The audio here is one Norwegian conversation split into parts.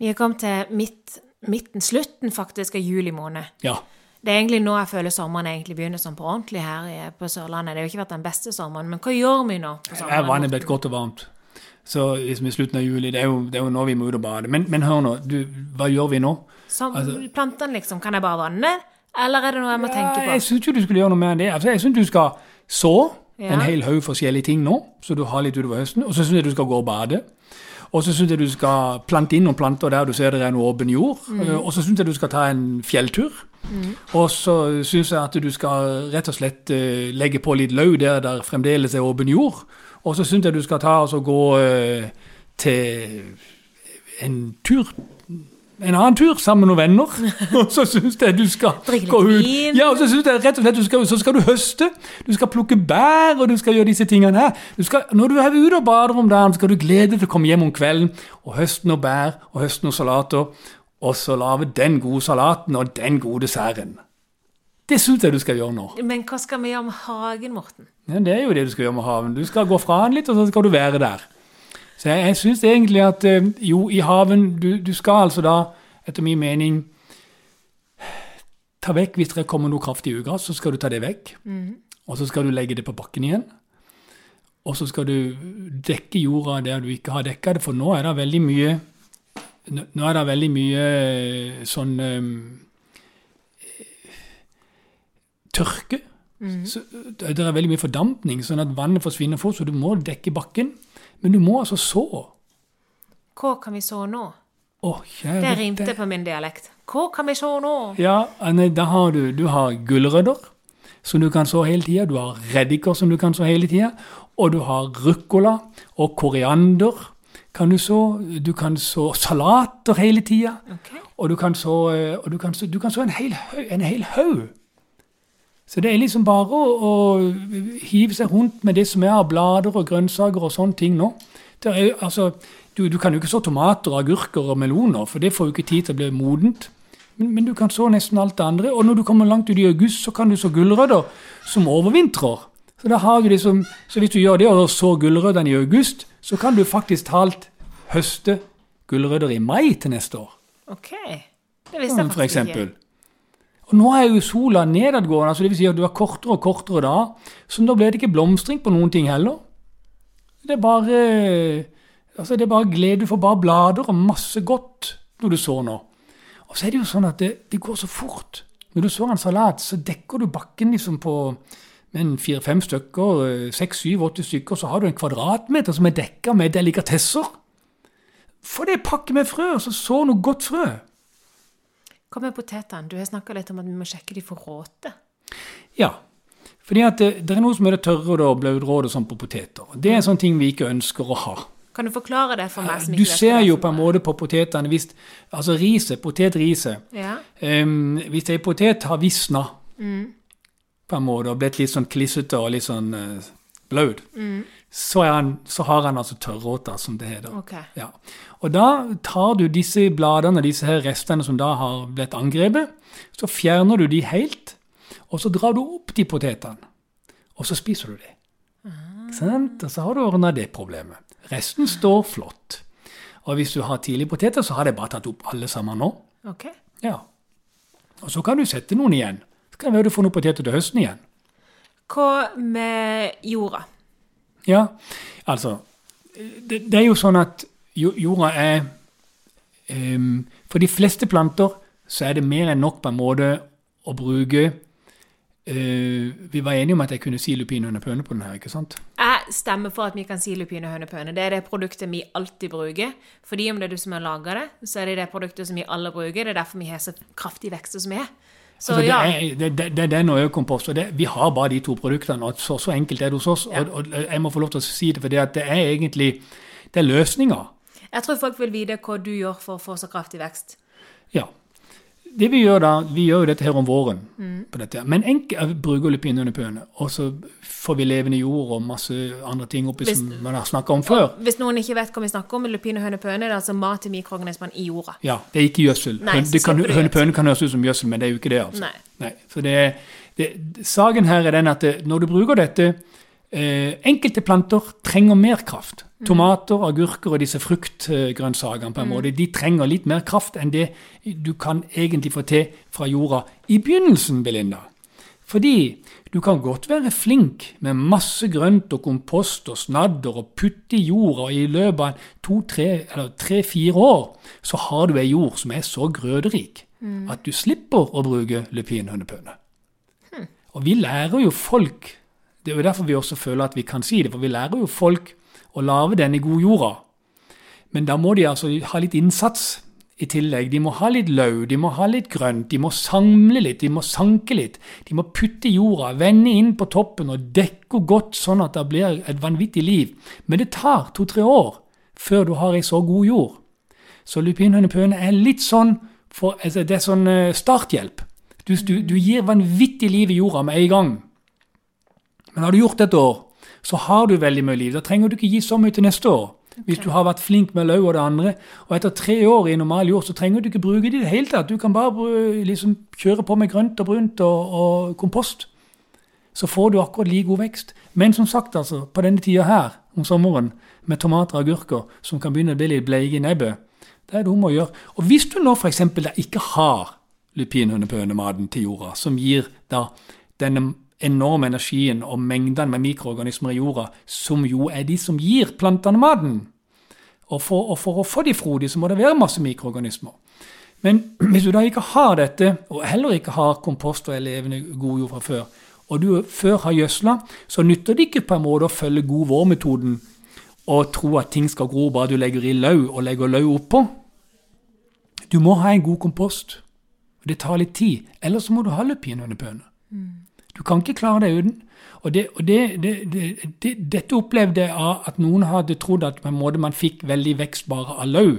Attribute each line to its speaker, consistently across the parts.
Speaker 1: Vi er kommet til midt, midten, slutten faktisk av juli måned.
Speaker 2: Ja.
Speaker 1: Det er egentlig nå jeg føler sommeren egentlig begynner sånn på ordentlig her på Sørlandet. Det har jo ikke vært den beste sommeren, men hva gjør vi nå? på
Speaker 2: Er
Speaker 1: sommeren?
Speaker 2: vannet blitt godt og varmt? Så liksom i slutten av juli, det er jo, det er jo nå vi må ut og bade. Men, men hør nå, du, hva gjør vi nå?
Speaker 1: Som
Speaker 2: altså-
Speaker 1: plantene, liksom. Kan jeg bare vanne? Eller er det noe jeg må tenke på?
Speaker 2: jeg syns ikke du skulle gjøre noe mer enn det. Altså, jeg syns du skal så
Speaker 1: Ja.
Speaker 2: en hel haug forskjellige ting nå, så du har litt utover høsten. Og så syns jeg du skal gå og bade. Og så syns jeg du skal plante inn noen planter der du ser det er noe åpen jord.
Speaker 1: Mm.
Speaker 2: Eh, Og så syns jeg du skal ta en fjelltur. Og så syns jeg at du skal rett og slett eh, legge på litt løv der der fremdeles er åpen jord. Og så syns jeg du skal ta og så gå eh, til en tur en annen tur sammen med noen venner. Og så syns jeg du skal gå ut. Ja, og så synes jeg rett og slett du skal, så skal du høste. Du skal plukke bær, og du skal gjøre disse tingene her. Du skal, når du er ute og bader om dagen, skal du glede deg til å komme hjem om kvelden og høste noen bær og høste noen salater, og så lage den gode salaten og den gode desserten. Det syns jeg du skal gjøre nå.
Speaker 1: Men hva skal vi gjøre med hagen, Morten?
Speaker 2: Ja, det er jo det du skal gjøre med haven. Du skal gå fra den litt, og så skal du være der. Så jeg, jeg syns egentlig at eh, jo, i haven du, du skal altså da, etter min mening Ta vekk hvis det kommer noe kraftig ugress, så skal du ta det vekk. Og så skal du legge det på bakken igjen. Og så skal du dekke jorda der du ikke har dekka det, for nå er det veldig mye Nå er det veldig mye eh, sånn um, tørke. Så, det er veldig mye fordampning, sånn at vannet forsvinner fort, så du må dekke bakken. Men du må altså så.
Speaker 1: Hva kan vi så nå?
Speaker 2: Oh,
Speaker 1: Det rimte på min dialekt. Hva kan vi så nå?
Speaker 2: Ja, nei, da har du, du har gulrøtter som du kan så hele tida. Du har reddiker som du kan så hele tida. Og du har ruccola og koriander kan du så. Du kan så salater hele tida.
Speaker 1: Okay.
Speaker 2: Og du kan så, eh, og du kan så, du kan så en hel. En hel haug. Så det er liksom bare å, å hive seg rundt med det som er av blader og grønnsaker og sånne ting nå. Det er, altså, du, du kan jo ikke så tomater, agurker og meloner, for det får jo ikke tid til å bli modent. Men, men du kan så nesten alt det andre. Og når du kommer langt ut i august, så kan du så gulrøtter som overvintrer. Så, da har du liksom, så hvis du gjør det og så gulrøttene i august, så kan du faktisk talt høste gulrøtter i mai til neste år.
Speaker 1: Ok. Det visste jeg faktisk ikke.
Speaker 2: Og nå er jo sola nedadgående, altså vil si at du har kortere og kortere da, så da ble det ikke blomstring på noen ting heller. Det er bare, altså det er bare glede, du får bare blader og masse godt når du sår nå. Og så er det jo sånn at det, det går så fort. Når du sår en salat, så dekker du bakken liksom på med en fire-fem stykker, seks, syv, åtte stykker, så har du en kvadratmeter som er dekka med delikatesser. Få det pakke med frø, så så noe godt frø.
Speaker 1: Hva med potetene? Du har snakka litt om at vi må sjekke de for råte.
Speaker 2: Ja. Fordi at det, det er noe som er det tørre og blautråd og sånn på poteter. Det er sånne ting vi ikke ønsker å ha.
Speaker 1: Kan du forklare det for meg? som
Speaker 2: Du
Speaker 1: ikke hva
Speaker 2: ser
Speaker 1: er
Speaker 2: jo på en måte på potetene hvis Altså riset, potetriset
Speaker 1: Ja.
Speaker 2: um, Hvis ei potet har visna på en måte og blitt litt sånn klissete og litt sånn uh, blaut, så, er så har han altså tørråter, som det heter.
Speaker 1: Okay.
Speaker 2: Ja. Og da tar du disse bladene, disse her restene som da har blitt angrepet, så fjerner du de helt, og så drar du opp de potetene, og så spiser du de. Mm. Og så har du ordna det problemet. Resten står flott. Og hvis du har tidlige poteter, så har de bare tatt opp alle sammen nå.
Speaker 1: Okay.
Speaker 2: Ja. Og så kan du sette noen igjen. Så kan det være du får noen poteter til høsten igjen.
Speaker 1: Hva med jorda?
Speaker 2: Ja, altså Det, det er jo sånn at jorda er um, For de fleste planter så er det mer enn nok på en måte å bruke Uh, Vi var enige om at jeg kunne si lupin under pøne på den her, ikke sant?
Speaker 1: Jeg stemmer for at vi kan si lupine hønepøne. Det er det produktet vi alltid bruker. Fordi om det er du som har laga det, så er det det produktet som vi alle bruker. Det er derfor vi har så kraftig vekst som vi har. Så
Speaker 2: Altså, det,
Speaker 1: ja.
Speaker 2: er, det, det, det er den og økompost. og det, Vi har bare de to produktene, og så, så enkelt er det hos oss.
Speaker 1: Ja.
Speaker 2: Og, og jeg må få lov til å si det, for det, det er egentlig det er løsninger.
Speaker 1: Jeg tror folk vil vite hva du gjør for å få så kraftig vekst.
Speaker 2: Ja. Det vi gjør da, vi gjør jo dette her om våren.
Speaker 1: Mm.
Speaker 2: på dette. Men enkel, bruker lupin under pøne, og så får vi levende jord og masse andre ting oppi
Speaker 1: Hvis-
Speaker 2: som man har snakka om før.
Speaker 1: Hvis noen ikke vet hva vi snakker om, lupin og hønepøne det er altså mat til mikroorganismene i jorda.
Speaker 2: Ja, det er ikke gjødsel.
Speaker 1: Nei,
Speaker 2: hønepøne kan høres ut som gjødsel, men det er jo ikke det. altså.
Speaker 1: Nei.
Speaker 2: Så det, det, saken her er den at det, når du bruker dette eh, enkelte planter trenger mer kraft. Tomater, agurker og disse fruktgrønnsakene på en måte, de trenger litt mer kraft enn det du kan egentlig få til fra jorda i begynnelsen, Belinda. Fordi du kan godt være flink med masse grønt og kompost og snadder og putte i jorda, og i løpet av to-tre eller tre-fire år så har du ei jord som er så grøderik at du slipper å bruke lupinhønepøne. Og vi lærer jo folk Det er jo derfor vi også føler at vi kan si det, for vi lærer jo folk å lage denne gode jorda. Men da må de altså ha litt innsats i tillegg. De må ha litt løv, de må ha litt grønt, de må samle litt, de må sanke litt. De må putte jorda, vende inn på toppen og dekke godt sånn at det blir et vanvittig liv. Men det tar to-tre år før du har ei så god jord. Så lupinhønepøene er litt sånn for, altså det er sånn eh, starthjelp. Du, du, du gir vanvittig liv i jorda med en gang. Men har du gjort det et år, så har du veldig mye liv. Da trenger du ikke gi så mye til neste år. Hvis du har vært flink med løv og det andre, og etter tre år i normal jord, så trenger du ikke bruke det i det hele tatt. Du kan bare liksom kjøre på med grønt og brunt og, og kompost. Så får du akkurat like god vekst. Men som sagt, altså, på denne tida her om sommeren, med tomater og agurker som kan begynne å bli litt bleike i nebbet, det er det om å gjøre. Og hvis du nå f.eks. ikke har lupinhønepønematen til jorda, som gir da denne enorme energien og mengdene med mikroorganismer i jorda, som jo er de som gir plantene maten. Og for, og for å få de frodige, så må det være masse mikroorganismer. Men hvis du da ikke har dette, og heller ikke har kompost og levende god jord fra før, og du før har gjødsla, så nytter det ikke på en måte å følge god vår-metoden og tro at ting skal gro bare du legger i løv og legger løv oppå. Du må ha en god kompost. Det tar litt tid. Ellers må du ha lupinhønepøne. Du kan ikke klare deg uten. Og, det, og det, det, det, det, dette opplevde jeg av at noen hadde trodd at man fikk veldig vekst bare av løv.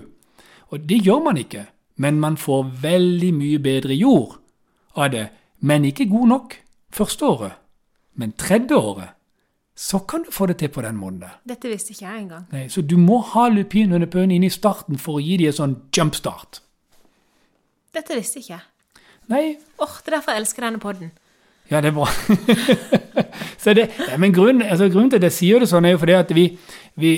Speaker 2: Og det gjør man ikke. Men man får veldig mye bedre jord av det. Men ikke god nok første året. Men tredje året, så kan du få det til på den måten der.
Speaker 1: Dette visste ikke jeg engang.
Speaker 2: Nei, så du må ha lupinhundepøen inn i starten for å gi dem en sånn jumpstart.
Speaker 1: Dette visste ikke jeg.
Speaker 2: Nei,
Speaker 1: Åh, Det er derfor jeg elsker denne podden.
Speaker 2: Ja, det er bra. så det, ja, men grunnen, altså, grunnen til at jeg sier det sånn, er jo fordi at vi, vi,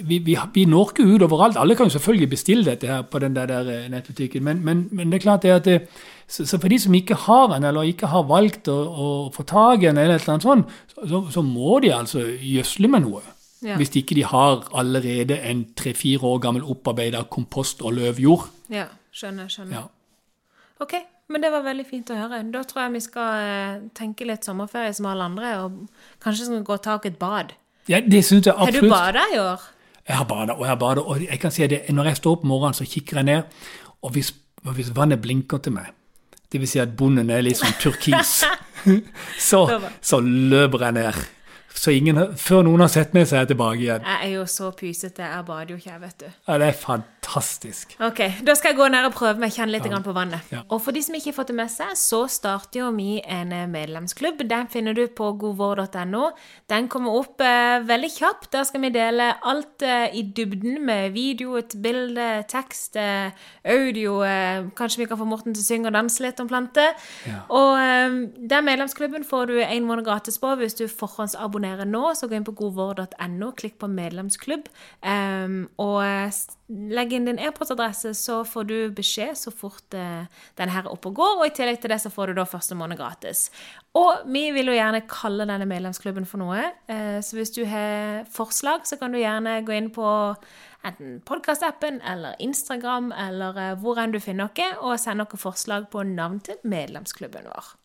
Speaker 2: vi, vi, vi når ikke ut overalt. Alle kan jo selvfølgelig bestille dette her på den der, der eh, nettbutikken, men, men, men det er klart det at det, så, så for de som ikke har en, eller ikke har valgt å, å få tak i en, eller et eller annet sånt, så, så må de altså gjødsle med noe.
Speaker 1: Ja.
Speaker 2: Hvis ikke de har allerede en tre-fire år gammel opparbeida kompost- og løvjord.
Speaker 1: Ja, skjønner, skjønner.
Speaker 2: Ja.
Speaker 1: Ok, men det var veldig fint å høre. Da tror jeg vi skal eh, tenke litt sommerferie som alle andre, og kanskje skal gå og ta et bad.
Speaker 2: Ja, det synes jeg absolutt.
Speaker 1: Har du bada i år?
Speaker 2: Jeg har bada, og jeg har bada, og jeg kan si det, når jeg står opp om morgenen, så kikker jeg ned, og hvis, og hvis vannet blinker til meg, det vil si at bunnen er litt sånn turkis, så, så løper jeg ned. Så ingen, før noen har sett meg, så er jeg tilbake igjen.
Speaker 1: Jeg er jo så pysete, jeg bader jo ikke, jeg, vet du.
Speaker 2: Ja, det er fantastisk.
Speaker 1: Ok, Da skal jeg gå ned og prøve meg, kjenne litt ja. på vannet.
Speaker 2: Ja.
Speaker 1: Og for de som ikke har fått det med seg, så starter jo vi en eh, medlemsklubb. Den finner du på godvår.no. Den kommer opp eh, veldig kjapt. Der skal vi dele alt eh, i dybden med video, et bilde, tekst, eh, audio. Eh, kanskje vi kan få Morten til å synge og danse litt om planter.
Speaker 2: Ja.
Speaker 1: Og eh, den medlemsklubben får du en måned gratis på hvis du forhåndsabonnerer nå. Så gå inn på godvår.no, klikk på medlemsklubb, um, og eh, legg inn din e-postadresse, så får du beskjed så fort uh, den her er oppe og går. Og i tillegg til det så får du da første måned gratis. Og vi vil jo gjerne kalle denne medlemsklubben for noe, uh, så hvis du har forslag, så kan du gjerne gå inn på enten podkastappen eller Instagram eller uh, hvor enn du finner noe, og send noen forslag på navn til medlemsklubben vår.